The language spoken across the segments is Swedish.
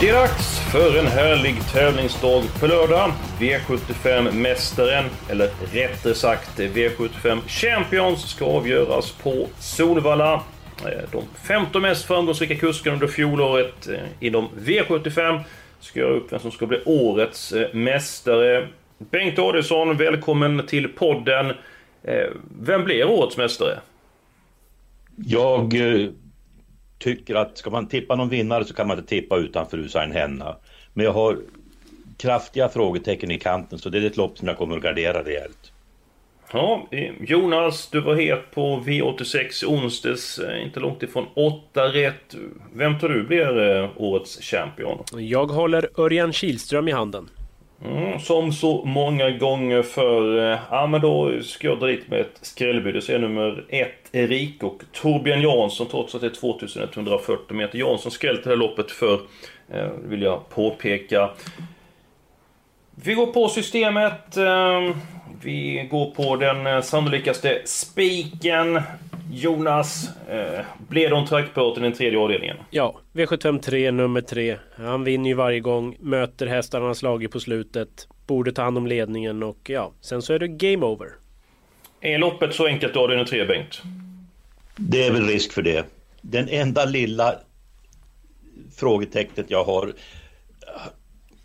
Det är dags för en härlig tävlingsdag på lördag. V75-mästaren, eller rättare sagt V75 Champions, ska avgöras på Solvalla. Eh, de 15 mest framgångsrika kuskarna under fjolåret eh, inom V75 ska göra upp vem som ska bli årets eh, mästare. Bengt Adielsson, välkommen till podden. Vem blir årets mästare? Jag tycker att ska man tippa någon vinnare så kan man inte tippa utanför Usain Henna. Men jag har kraftiga frågetecken i kanten så det är ett lopp som jag kommer att gardera rejält. Ja, Jonas, du var het på V86 onsdags, eh, inte långt ifrån 8 rätt. Vem tror du blir eh, årets champion? Jag håller Örjan Kihlström i handen. Mm, som så många gånger för eh, Ja men då ska jag dra dit med ett skrällbud. Det är nummer ett Erik och Torbjörn Jansson trots att det är 2140 meter. Jansson skräll till det här loppet för eh, vill jag påpeka. Vi går på systemet. Eh, vi går på den eh, sannolikaste spiken. Jonas, eh, Bledon trackbåten i den tredje avdelningen. Ja, V753 nummer 3. Han vinner ju varje gång, möter hästarna han slagit på slutet, borde ta hand om ledningen och ja, sen så är det game over. Är loppet så enkelt då, avdelning 3 Bengt? Det är väl risk för det. Den enda lilla frågetecknet jag har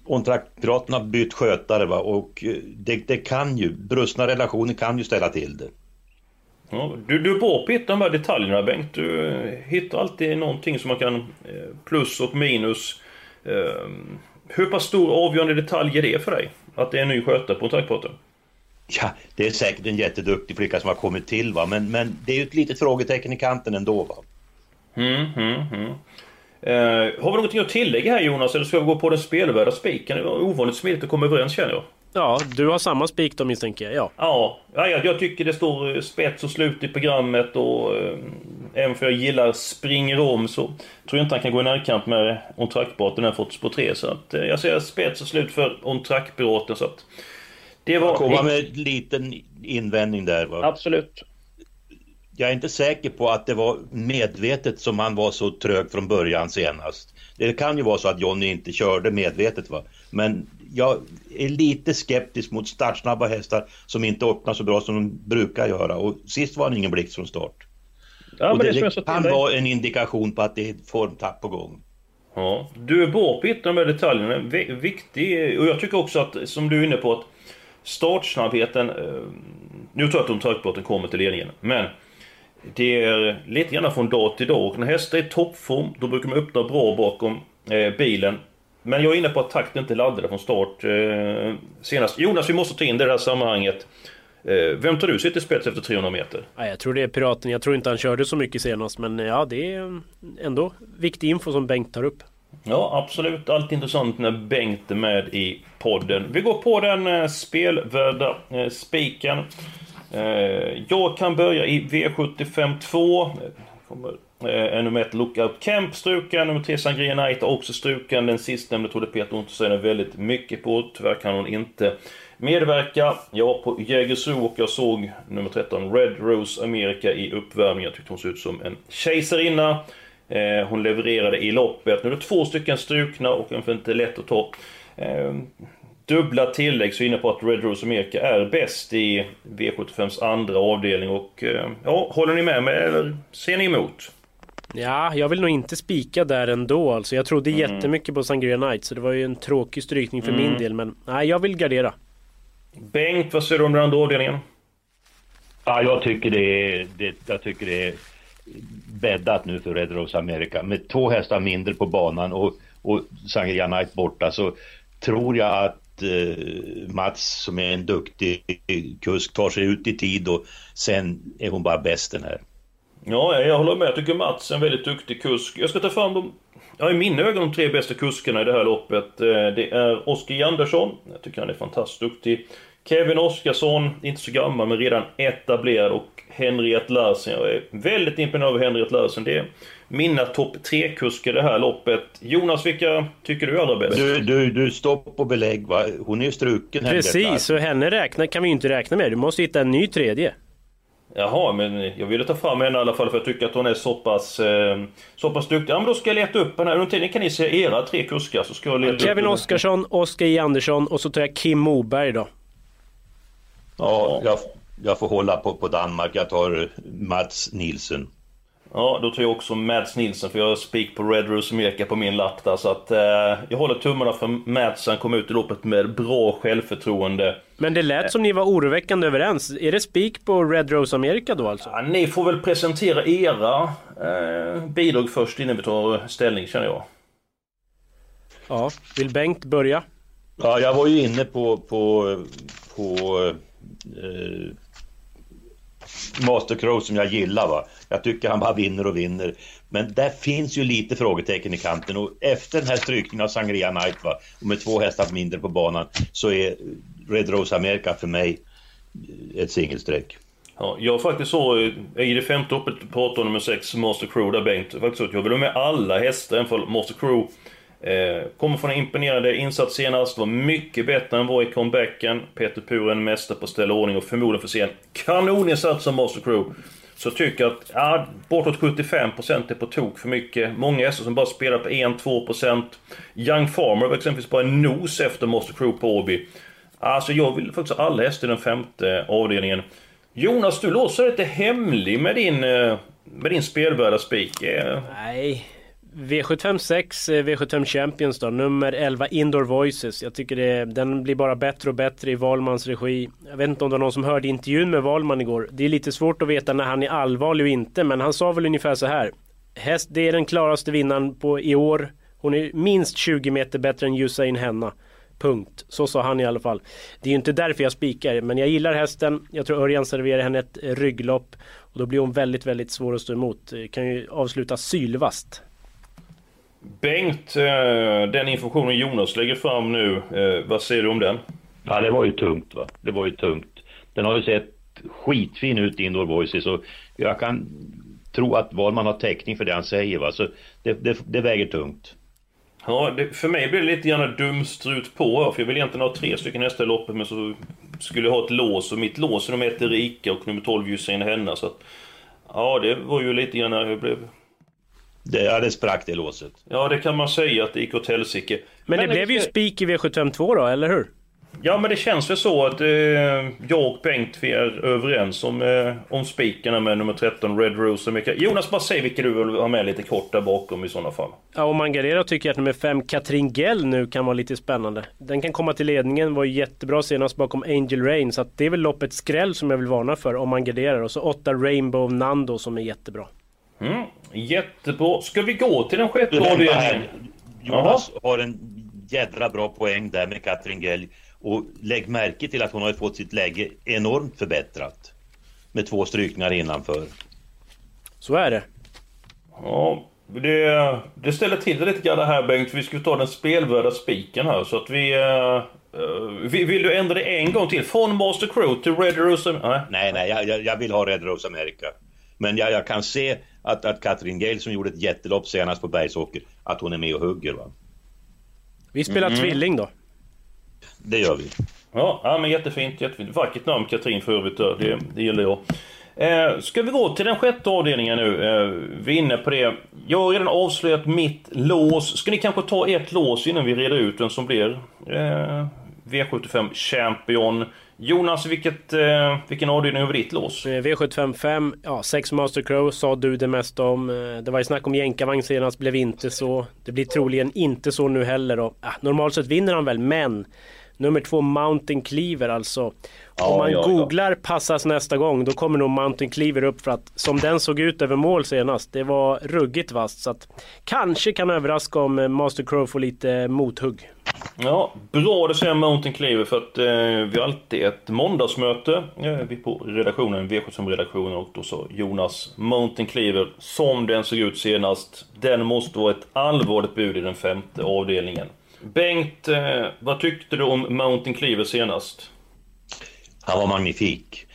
Ontrack-piraterna har bytt skötare va? och det, det, kan ju, brustna relationer kan ju ställa till det. Ja, du, du är bra på att hitta de här detaljerna Bengt. Du hittar alltid någonting som man kan eh, plus och minus. Hur pass stor avgörande detalj är det för dig? Att det är en ny skötare på trackporten? Ja, det är säkert en jätteduktig flicka som har kommit till va, men, men det är ju ett litet frågetecken i kanten ändå va. Mm, mm, mm. Eh, har vi någonting att tillägga här Jonas, eller ska vi gå på den spelvärda spiken? Det var ovanligt smidigt att komma överens känner jag. Ja, du har samma spik då misstänker jag. Ja, ja, ja jag, jag tycker det står spets och slut i programmet och eh, även för jag gillar springer om så tror jag inte han kan gå i närkamp med On Track-båten här fått på 3. Så att, eh, jag säger spets och slut för On Track-båten så att... Det var... Jag kommer med en liten invändning där. Va? Absolut. Jag är inte säker på att det var medvetet som han var så trög från början senast. Det kan ju vara så att Jonny inte körde medvetet va. Men jag är lite skeptisk mot startsnabba hästar som inte öppnar så bra som de brukar göra. Och sist var det ingen blixt från start. Ja, det, det, det kan vara en indikation på att det är formtapp på gång. Ja, du är bra på de här detaljerna. Viktig, och jag tycker också att, som du är inne på, att startsnabbheten... Eh, nu tror jag att de trackbåten kommer till ledningen, men det är lite grann från dag till dag. Och när hästar är i toppform, då brukar man öppna bra bakom eh, bilen. Men jag är inne på att takten inte laddade från start eh, senast. Jonas, vi måste ta in det i det här sammanhanget. Eh, vem tar du sitter i spets efter 300 meter? Ja, jag tror det är Piraten. Jag tror inte han körde så mycket senast. Men ja, det är ändå viktig info som Bengt tar upp. Ja, absolut. Allt intressant när Bengt är med i podden. Vi går på den eh, spelvärda eh, spiken. Eh, jag kan börja i V75 2. Kommer Eh, nummer 1 Lookout Camp struken, nummer 3 Sangria Knight också struken. Den sistnämnde trodde Peter Ottosson väldigt mycket på. Tyvärr kan hon inte medverka. Jag var på Jägersro och jag såg nummer 13 Red Rose America i uppvärmning. Jag tyckte hon såg ut som en kejsarinna. Eh, hon levererade i loppet. Nu är det två stycken strukna och en för inte lätt att ta. Eh, dubbla tillägg så är inne på att Red Rose America är bäst i V75s andra avdelning och ja, håller ni med mig eller ser ni emot? Ja, jag vill nog inte spika där ändå alltså. Jag trodde mm. jättemycket på Sangria Knight så det var ju en tråkig strykning för mm. min del. Men nej, jag vill gardera. Bengt, vad säger du om den andra avdelningen? Ja, jag tycker det är, det, jag tycker det är bäddat nu för Red Rose America. Med två hästar mindre på banan och, och Sangria Knight borta så tror jag att eh, Mats som är en duktig kusk tar sig ut i tid och sen är hon bara bäst den här. Ja, jag håller med. Jag tycker Mats är en väldigt duktig kusk. Jag ska ta fram de, ja, i mina ögon de tre bästa kuskarna i det här loppet. Eh, det är Oskar Andersson. Jag tycker han är fantastiskt duktig. Kevin Oskarsson, inte så gammal men redan etablerad och Henriette Larsen. Jag är väldigt imponerad av Henriette Larsen. Det är mina topp tre kuskar i det här loppet. Jonas, vilka tycker du är allra bäst? Du, du, du stopp och belägg va? Hon är ju struken. Precis, och henne räkna, kan vi ju inte räkna med. Du måste hitta en ny tredje. Jaha, men jag ville ta fram henne i alla fall för jag tycker att hon är så pass, eh, så pass duktig. Ja, men då ska jag leta upp henne. Under tiden kan ni se era tre kuskar så ska jag leta Kevin upp Oskarsson, Oskar J Andersson och så tar jag Kim Moberg då. Ja, jag, jag får hålla på, på Danmark. Jag tar Mats Nilsen. Ja, då tar jag också Mads Nilsen för jag har spik på Red Rose America på min lapp där. Så att eh, jag håller tummarna för Mads. Han kom ut i loppet med bra självförtroende. Men det lät som ni var oroväckande överens. Är det spik på Red Rose America då alltså? Ja, ni får väl presentera era eh, bidrag först innan vi tar ställning känner jag. Ja, vill Bengt börja? Ja, jag var ju inne på, på, på eh, Master Crow som jag gillar. Va? Jag tycker han bara vinner och vinner. Men där finns ju lite frågetecken i kanten och efter den här strykningen av Sangria Night va, och med två hästar mindre på banan så är Red Rose America för mig ett singelstreck. Ja, jag faktiskt så, eh, i det femte uppe på 18 nummer 6, Master Crew, där Bengt faktiskt så att jag vill ha med alla hästar även för Master Crew. Eh, kommer från en imponerande insats senast, var mycket bättre än var i comebacken. Peter Puren mästare på att ställa ordning och förmodligen får se en kanoninsats som Master Crew. Så tycker jag att, ja, bortåt 75% är på tok för mycket. Många hästar som bara spelar på 1-2%. Young Farmer var exempelvis bara en nos efter Master Crew på Åby. Alltså jag vill faktiskt ha alla hästar i den femte avdelningen. Jonas, du låser lite hemlig med din, eh, med din spelvärda spik. Eh. Nej. V75 6, V75 Champions då, nummer 11 Indoor Voices. Jag tycker det, den blir bara bättre och bättre i Valmans regi. Jag vet inte om det var någon som hörde intervjun med Valman igår. Det är lite svårt att veta när han är allvarlig och inte, men han sa väl ungefär så här. Häst, det är den klaraste vinnaren på i år. Hon är minst 20 meter bättre än Usain Henna. Punkt. Så sa han i alla fall. Det är ju inte därför jag spikar, men jag gillar hästen. Jag tror Örjan serverar henne ett rygglopp. Och då blir hon väldigt, väldigt svår att stå emot. Eh, kan ju avsluta sylvast. Bengt, eh, den informationen Jonas lägger fram nu, eh, vad säger du om den? Ja, det var ju tungt va. Det var ju tungt. Den har ju sett skitfin ut Indoor Voices och jag kan tro att Wahlman har täckning för det han säger va. Så det, det, det väger tungt. Ja, det, för mig blir det lite grann dumstrut på för jag vill egentligen ha tre stycken hästar i loppet men så skulle jag ha ett lås och mitt lås är nummer ett Erika och nummer 12 Jussin Henna så att Ja, det var ju lite grann jag blev det, ja, det sprack det låset. Ja, det kan man säga att det gick åt helsike. Men, men det blev ju spik i V752 då, eller hur? Ja, men det känns väl så att eh, jag och Bengt vi är överens om, eh, om spikarna med nummer 13, Red Rose. Jonas, bara säg vilka du vill ha med lite kort där bakom i sådana fall. Ja, och Mangarera tycker jag att nummer 5, Katrin Gell nu kan vara lite spännande. Den kan komma till ledningen, var jättebra senast bakom Angel Rain. Så att det är väl loppet skräll som jag vill varna för om man garderar. Och så 8 Rainbow Nando som är jättebra. Mm, jättebra. Ska vi gå till den sjätte avdelningen? Jonas har en jädra bra poäng där med Katrin Gelg. Och lägg märke till att hon har fått sitt läge enormt förbättrat. Med två strykningar innanför. Så är det. Ja, det, det ställer till det lite grann här Bengt. Vi ska ta den spelvärda spiken här så att vi... Uh, vill du ändra det en gång till? Från Master Crew till Red Rose? Nej, nej, nej jag, jag vill ha Red Rose America. Men jag, jag kan se att, att Katrin Gale som gjorde ett jättelopp senast på Bergsåker, att hon är med och hugger. Va? Vi spelar mm. tvilling då. Det gör vi. Ja, ja men jättefint, jättefint. Vackert namn Katrin för övrigt. Det, det gillar jag. Eh, ska vi gå till den sjätte avdelningen nu? Eh, vi är inne på det. Jag har redan avslöjat mitt lås. Ska ni kanske ta ett lås innan vi reder ut vem som blir eh, V75 Champion? Jonas, vilket, eh, vilken avdelning över ditt lås? Eh, V755, ja 6 Master Crow sa du det mesta om. Eh, det var ju snack om jänkarvagn senast, blev inte så. Det blir troligen inte så nu heller och, ah, Normalt sett vinner han väl, men Nummer två Mountain Cleaver alltså. Ja, Om man ja, googlar ja. passas nästa gång då kommer nog Mountain Cleaver upp för att som den såg ut över mål senast. Det var ruggigt vasst så att kanske kan överraska om eh, Master Crow får lite mothugg. Ja, bra det säger Mountain Cleaver för att eh, vi har alltid ett måndagsmöte eh, vi på redaktionen, V75-redaktionen och då så Jonas Mountain Cleaver som den såg ut senast. Den måste vara ett allvarligt bud i den femte avdelningen. Bengt, eh, vad tyckte du om Mountain Cleaver senast? Han var magnifik.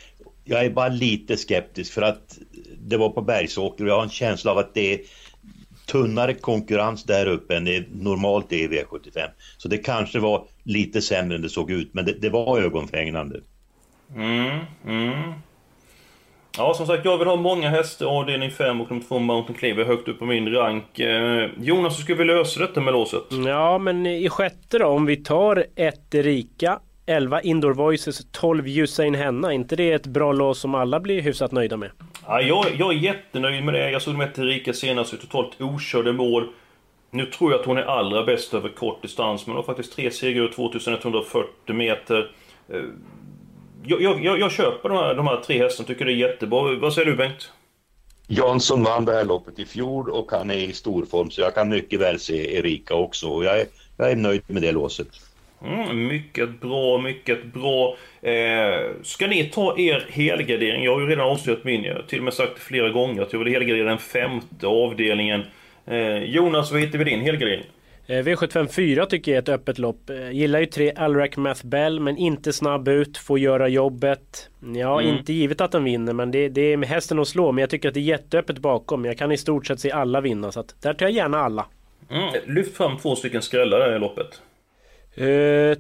Jag är bara lite skeptisk för att det var på Bergsåker och jag har en känsla av att det är tunnare konkurrens där uppe än det normalt är i V75. Så det kanske var lite sämre än det såg ut, men det, det var ögonfängande. Mm, mm. Ja, som sagt, jag vill ha många hästar avdelning 5 och de två Mountain Cleaver högt upp på min rank. Eh, Jonas, hur ska vi lösa detta med låset? Ja, men i sjätte då, om vi tar ett Rika, 11 Indoor Voices, 12 Usain Henna. inte det ett bra lås som alla blir hyfsat nöjda med? Ja, jag, jag är jättenöjd med det. Jag såg med till senast i totalt okörde mål. Nu tror jag att hon är allra bäst över kort distans, men hon har faktiskt tre segrar och 2140 meter. Eh, jag, jag, jag, köper de här, de här tre hästarna, tycker det är jättebra. Vad säger du Bengt? Jansson vann det här loppet i fjol och han är i storform så jag kan mycket väl se Erika också och jag är, jag är nöjd med det låset. Mm, mycket bra, mycket bra. Eh, ska ni ta er helgardering? Jag har ju redan avslöjat min. Jag har till och med sagt flera gånger att jag vill helgardera den femte avdelningen. Eh, Jonas, vad hittar vi din helgardering? Eh, V75 4 tycker jag är ett öppet lopp. Eh, gillar ju tre Alrac Math Bell men inte snabb ut, får göra jobbet. Ja, mm. inte givet att den vinner men det, det är med hästen att slå. Men jag tycker att det är jätteöppet bakom. Jag kan i stort sett se alla vinna så att där tar jag gärna alla. Mm. Lyft fram två stycken skrällar i loppet. Uh,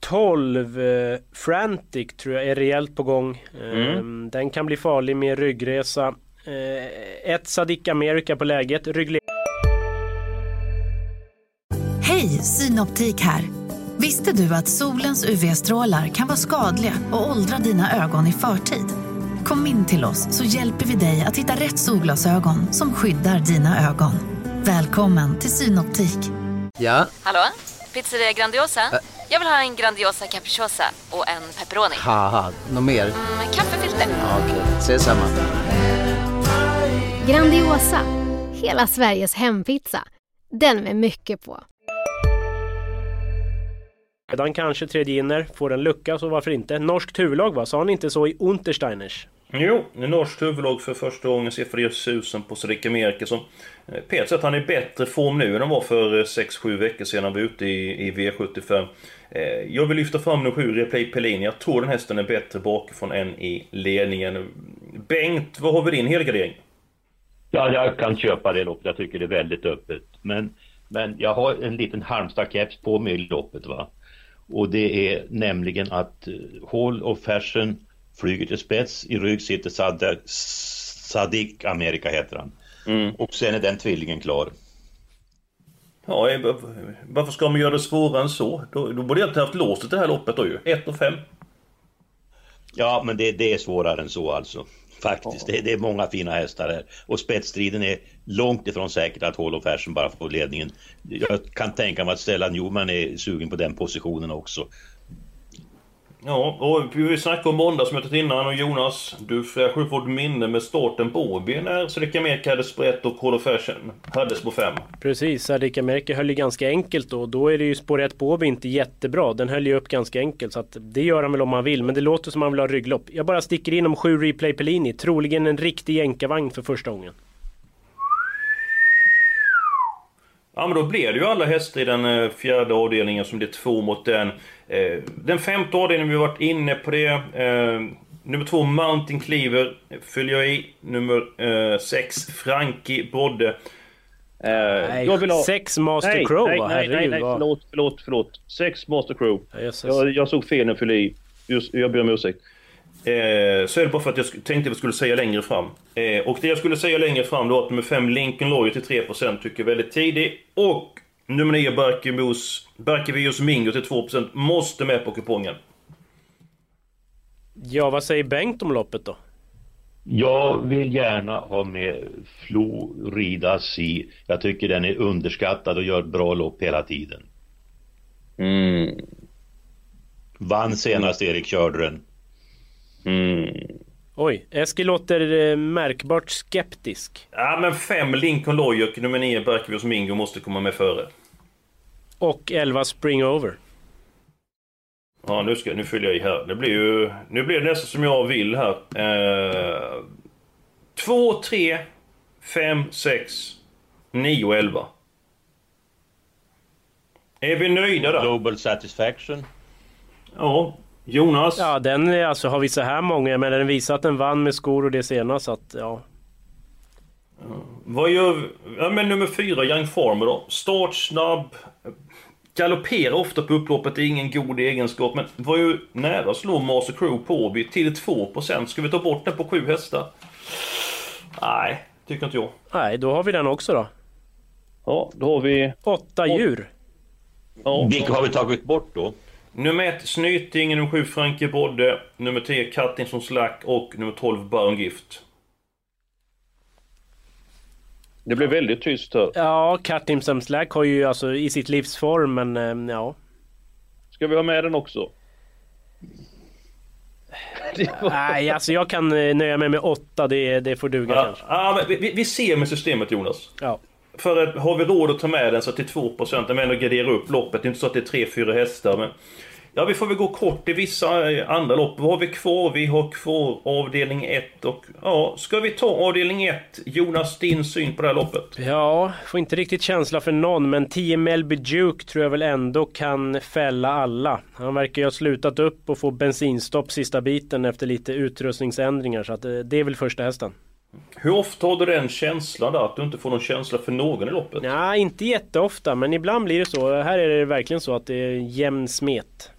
12 uh, Frantic tror jag är rejält på gång. Mm. Den kan bli farlig med ryggresa. Uh, ett Sadik America på läget. Ryggle Hej, Synoptik här. Visste du att solens UV-strålar kan vara skadliga och åldra dina ögon i förtid? Kom in till oss så hjälper vi dig att hitta rätt solglasögon som skyddar dina ögon. Välkommen till Synoptik. Ja? Hallå? Pizzeria Grandiosa? Ä Jag vill ha en Grandiosa capriciosa och en pepperoni. något mer? Mm, en kaffefilter. Ja, Okej, okay. ses samma. Grandiosa, hela Sveriges hempizza. Den med mycket på. Redan kanske tredje inner, får en lucka så varför inte? Norskt huvudlag va? Sa han inte så i Untersteiners? Jo, norskt huvudlag för första gången siffrade susen på Srik Amerika som eh, Peter på ett sätt han är i bättre form nu än han var för eh, 6-7 veckor sedan han var ute i, i V75. Eh, jag vill lyfta fram nummer 7, Replay Pellini. Jag tror den hästen är bättre bakifrån än i ledningen. Bengt, vad har vi din helgardering? Ja, jag kan köpa det loppet. Jag tycker det är väldigt öppet. Men, men jag har en liten Halmstad-keps på mig i loppet. Va? Och det är nämligen att Hall of Fashion flyger till spets, i rygg sitter Sadak, Sadik Amerika heter han. Mm. Och sen är den tvillingen klar. Ja, varför ska man göra det svårare än så? Då, då borde jag inte haft låset det här loppet då ju. 1 och 5. Ja, men det, det, är svårare än så alltså. Faktiskt. Ja. Det, det, är många fina hästar här. Och spetsstriden är långt ifrån säkert att Hall of Fashion bara får ledningen. Jag kan tänka mig att Stellan Newman är sugen på den positionen också. Ja, och vi snackade om måndagsmötet innan och Jonas, du fräschar upp vårt minne med starten på Åby när Sadiq Amerika hade sprätt och Hall of Fashion hade spår 5. Precis, Sadiq Amerika höll ju ganska enkelt då. Då är det ju spår 1 på Åby inte jättebra. Den höll ju upp ganska enkelt så att det gör han väl om han vill. Men det låter som han vill ha rygglopp. Jag bara sticker in om 7 Replay Pellini. Troligen en riktig jänkarvagn för första gången. Ja men då blir det ju alla hästar i den eh, fjärde avdelningen som blir två mot den. Eh, den femte avdelningen, vi har varit inne på det. Eh, nummer två, Mountain Cleaver, följer jag i. Nummer sex, Frankie Brodde. nej, jag vill ha... sex Master nej, Crow nej, nej, nej, nej, förlåt, förlåt, förlåt. Sex Master Crow. Ja, jag, jag såg fel när jag fyllde i. Just, jag ber om ursäkt. Eh, så är det bara för att jag tänkte att jag skulle säga längre fram. Eh, och det jag skulle säga längre fram då att nummer 5 Lincoln Lawyer till 3% tycker jag är väldigt tidig. Och nummer 9 Barkevius Mingo till 2% måste med på kupongen. Ja, vad säger Bengt om loppet då? Jag vill gärna ha med Florida Sea. Jag tycker den är underskattad och gör ett bra lopp hela tiden. Mm. Vann senast Erik körde den. Mm. Oj, Eskil låter eh, märkbart skeptisk. Ja men fem Lincoln Loyok, nummer nio Berkevius Mingo måste komma med före. Och 11 Spring Over. Ja, nu, ska, nu fyller jag i här. Det blir ju... Nu blir det nästan som jag vill här. Eh, 2, 3, 5, 6, 9 och 11. Är vi nöjda där? Global Satisfaction. Ja. Jonas? Ja, den är, alltså, har vi så här många, men den visar att den vann med skor och det senast. Så att, ja. Vad gör vi? Ja, men nummer fyra, Young Farmer då. Startsnabb. Galopperar ofta på upploppet, det är ingen god egenskap. Men var ju nära att slå Master Crew på Åby till 2%. Ska vi ta bort den på sju hästar? Nej, tycker inte jag. Nej, då har vi den också då. Ja, då har vi... Åtta djur. Ja. Vilka har vi tagit bort då? Nummer 1 Snyting, nummer 7 Frankie Bodde, nummer 10 Kattinsson Slack och nummer 12 Baron Gift. Det blev väldigt tyst här. Ja, Cuttimsum Slack har ju alltså i sitt livsform, men eh, ja. Ska vi ha med den också? Nej, alltså jag kan eh, nöja mig med åtta. Det, det får duga Ja, kanske. ja, men vi, vi ser med systemet Jonas. Ja. För att, har vi råd att ta med den så till 2% när vi ändå garderar upp loppet. Det är inte så att det är 3-4 hästar men... Ja, vi får väl gå kort i vissa eh, andra lopp. Vad har vi kvar? Vi har kvar avdelning 1 och... Ja, ska vi ta avdelning 1? Jonas, din syn på det här loppet? Ja, får inte riktigt känsla för någon, men 10 Melby Duke tror jag väl ändå kan fälla alla. Han verkar ju ha slutat upp och få bensinstopp sista biten efter lite utrustningsändringar, så att eh, det är väl första hästen. Hur ofta har du den känslan där? Att du inte får någon känsla för någon i loppet? Ja, inte jätteofta, men ibland blir det så. Här är det verkligen så att det är jämn smet.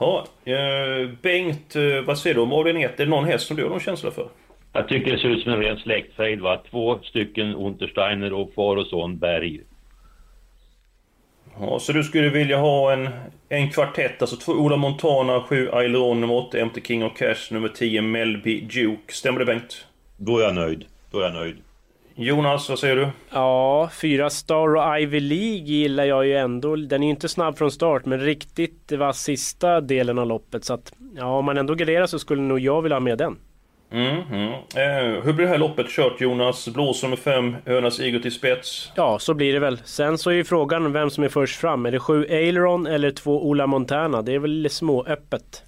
Ja, eh, Bengt, eh, vad säger du om avdelning 1? Är det någon häst som du har någon känsla för? Jag tycker det ser ut som en ren släktfejd va. Två stycken Untersteiner och far och son Berg. Ja, så du skulle vilja ha en, en kvartett, alltså två Ola Montana, sju Aileron, nummer 8 Empty King of Cash, nummer 10 Melby Duke. Stämmer det Bengt? Då är jag nöjd. Då är jag nöjd. Jonas, vad säger du? Ja, fyra Star och Ivy League gillar jag ju ändå. Den är ju inte snabb från start, men riktigt det var sista delen av loppet. Så att, ja, om man ändå garderar så skulle nog jag vilja ha med den. Mm, mm. Eh, hur blir det här loppet kört Jonas? Blås nummer 5, Önas Igo till spets. Ja, så blir det väl. Sen så är ju frågan vem som är först fram. Är det sju Aileron eller två Ola Montana? Det är väl småöppet.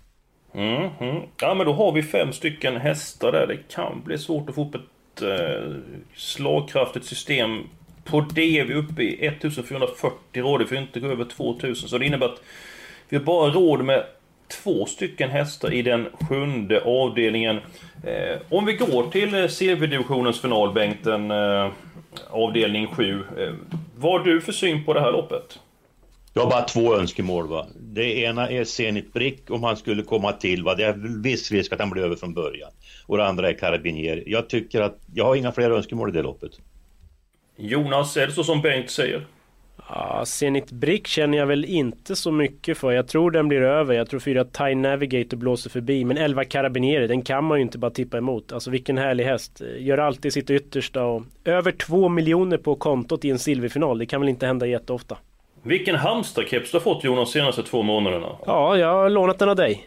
Mm, mm. Ja, men då har vi fem stycken hästar där. Det kan bli svårt att få upp ett eh, slagkraftigt system. På det är vi uppe i 1440 råd. Vi får inte gå över 2000. Så det innebär att vi har bara råd med två stycken hästar i den sjunde avdelningen. Eh, om vi går till eh, CV-divisionens final, Bengten, eh, avdelning 7. Eh, vad har du för syn på det här loppet? Jag har bara två önskemål va. Det ena är Zenit Brick om han skulle komma till va. Det är viss risk att han blir över från början. Och det andra är Carabinier. Jag tycker att jag har inga fler önskemål i det loppet. Jonas, är det så som Bengt säger? Ja, Zenit Brick känner jag väl inte så mycket för. Jag tror den blir över. Jag tror fyra Thai Navigator blåser förbi. Men 11 Carabinieri, den kan man ju inte bara tippa emot. Alltså vilken härlig häst. Gör alltid sitt yttersta och över två miljoner på kontot i en silverfinal. Det kan väl inte hända jätteofta. Vilken Halmstad-keps du har fått Jonas senaste två månaderna? Ja, jag har lånat den av dig.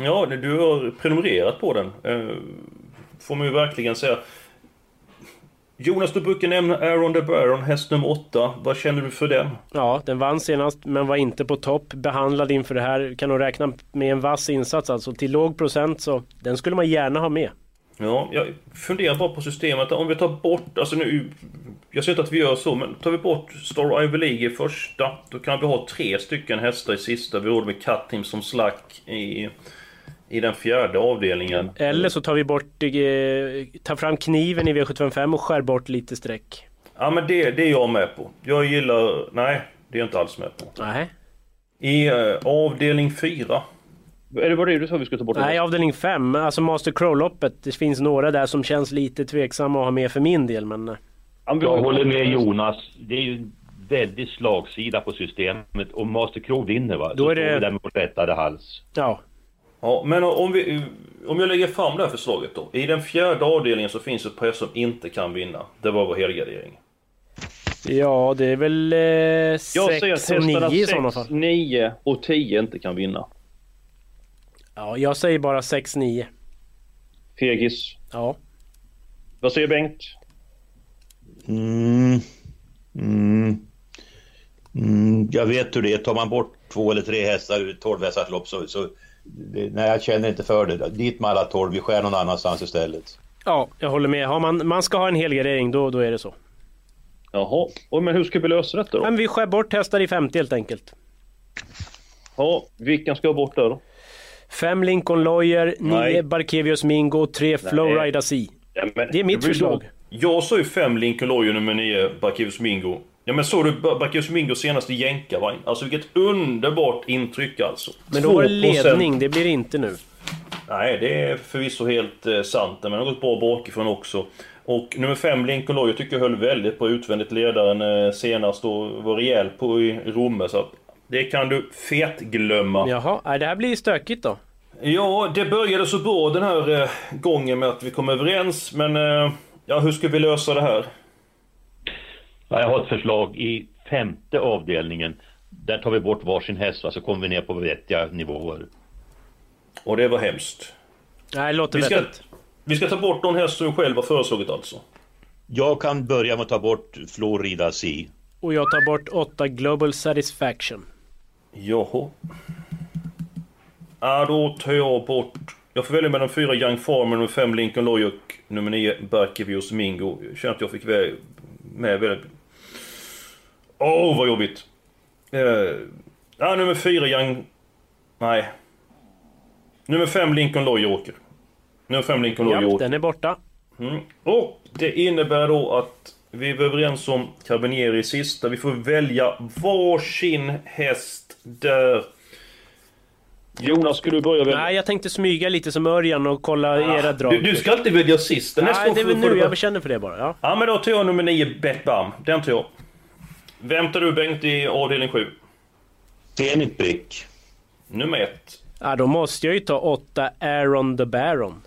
Ja, du har prenumererat på den. Eh, får man ju verkligen säga. Jonas, du brukar nämna Aaron the Baron, häst nummer 8. Vad känner du för den? Ja, den vann senast men var inte på topp. Behandlad inför det här. Kan nog räkna med en vass insats alltså. Till låg procent så den skulle man gärna ha med. Ja, jag funderar bara på systemet. Om vi tar bort, alltså nu... Jag säger inte att vi gör så, men tar vi bort Star Ivy League i första, då kan vi ha tre stycken hästar i sista. Vi råder med Cut Team som slack i, i den fjärde avdelningen. Eller så tar vi bort, eh, tar fram kniven i V755 och skär bort lite streck. Ja, men det, det är jag med på. Jag gillar... Nej, det är jag inte alls med på. Nej. I eh, avdelning fyra. Är det vad det är du sa vi skulle ta bort? Nej, avdelning 5. Alltså Master Crow-loppet. Det finns några där som känns lite tveksamma att ha med för min del, men... eh, Jag håller med Jonas. Det är ju väldigt slagsida på systemet och Master Crow vinner va. Då Så är det- står vi där med vår rättade hals. Ja. Ja, men om, vi, om jag lägger fram det här förslaget då. I den fjärde avdelningen så finns ett par som inte kan vinna. Det var vår helgardering. Ja, det är väl Jag säger 6 att och 9 hästarna i sådana 6, fall. 9 och 10 inte kan vinna. Ja, jag säger bara 6-9. Fegis. Ja. Vad säger Bengt? Mm. Mm. Mm, jag vet hur det är. Tar man bort två eller tre hästar ur 12 hästars lopp så, så det, nej, jag känner inte för det. Dit med alla 12, vi skär någon annanstans istället. Ja, jag håller med. Har man, man ska ha en helgardering, då, då är det så. Jaha, och men hur ska vi lösa detta då? Men vi skär bort hästar i 50 helt enkelt. Ja, vilken ska jag bort där då? Fem Lincoln Lawyer, nio Barkevius Mingo och tre Flowrida C. Ja, men- Det är mitt förslag. Jag sa ju fem Lincoln Lawyer nummer 9, Barkevius Mingo. Ja men såg du Bar- Barkevius Mingo senast i jänkarvagn? Alltså vilket underbart intryck alltså. Men då var det 2%. ledning, det blir det inte nu. Nej, det är förvisso helt eh, sant. Men han har gått bra bakifrån också. Och nummer 5, Lincoln Lawyer, tycker jag höll väldigt bra utvändigt ledaren eh, senast och var rejäl på i Romme. Så att det kan du fetglömma. Jaha, det här blir stökigt då. Ja, det började så bra den här eh, gången med att vi kom överens. Men eh, ja, hur ska vi lösa det här? Ja, jag har ett förslag i femte avdelningen. Där tar vi bort varsin häst och så kommer vi ner på vettiga nivåer. Och det var hemskt. Nej, det låter Vi ska, vettigt. vi ska ta bort någon häst som du själv har föreslagit alltså? Jag kan börja med att ta bort Florida C. Och jag tar bort åtta Global Satisfaction. Jaha. Ja, då tar jag bort... Jag får välja mellan fyra Young Farmer, nummer fem Lincoln och nummer nio Barkevius Mingo. Jag känner att jag fick med väldigt... Åh, vad jobbigt! Uh, ja, nummer fyra Young... Nej. Nummer fem Lincoln Lawyer åker. Nummer fem Lincoln Lawyer Ja, åker. den är borta. Mm. Och det innebär då att vi är överens om Carabinieri sista. Vi får välja varsin häst där. Jonas, ska du börja välja? Nej, jag tänkte smyga lite som Örjan och kolla era drag. Du, du ska alltid välja sist. Nästa Nej, det är väl nu jag känner för det bara. Ja. Ja, men då tar jag nummer 9, Bet Bam. Den tar jag. Vem tar du Bengt i avdelning 7? Zenit Brick. Nummer 1. ja, då måste jag ju ta åtta Aaron the Baron.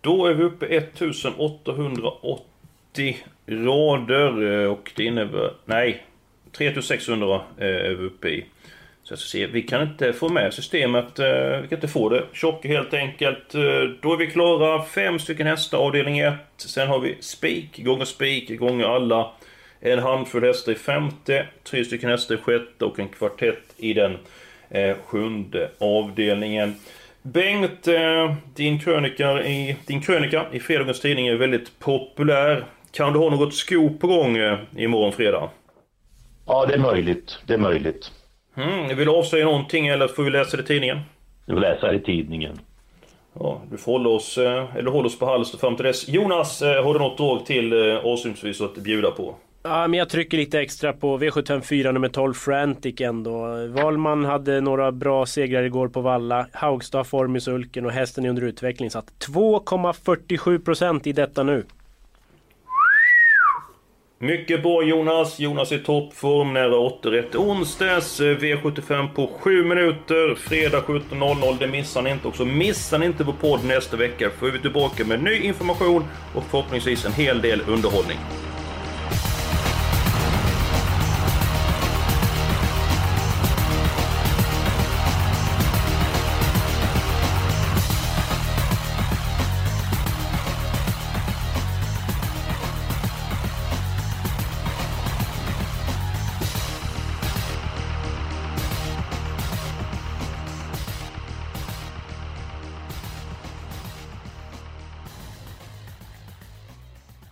Då är vi uppe 1880 rader eh, och det innebär... Nej, 3600 eh, är vi uppe i. Så jag ska se, vi kan inte få med systemet, eh, vi kan inte få det. Tjocka helt enkelt. Eh, då är vi klara. Fem stycken hästar, avdelning 1. Sen har vi spik gånger spik gånger alla. En handfull hästar i femte, tre stycken hästar i sjätte och en kvartett i den eh, sjunde avdelningen. Bengt, din, krönika i, din krönika i fredagens tidning är väldigt populär. Kan du ha något skop på gång imorgon fredag? Ja, det är möjligt. Det är möjligt. Mm, vill du avslöja någonting eller får vi läsa det i tidningen? Du vill läsa i tidningen. Ja, du får hålla oss, eh, eller hålla oss på halster fram till dess. Jonas, eh, har du något drag till eh, avslutningsvis att bjuda på? Ja, men jag trycker lite extra på V754 nummer 12 Frantic ändå. Valman hade några bra segrar igår på Valla. Haugstad, Formis, Ulken och hästen är under utveckling. Så att 2,47% i detta nu. Mycket bra Jonas. Jonas i toppform, nära återrätt onsdags. Eh, V75 på 7 minuter. Fredag 17.00. Det missar ni inte. Också missar ni inte på podd nästa vecka. För vi tillbaka med ny information och förhoppningsvis en hel del underhållning.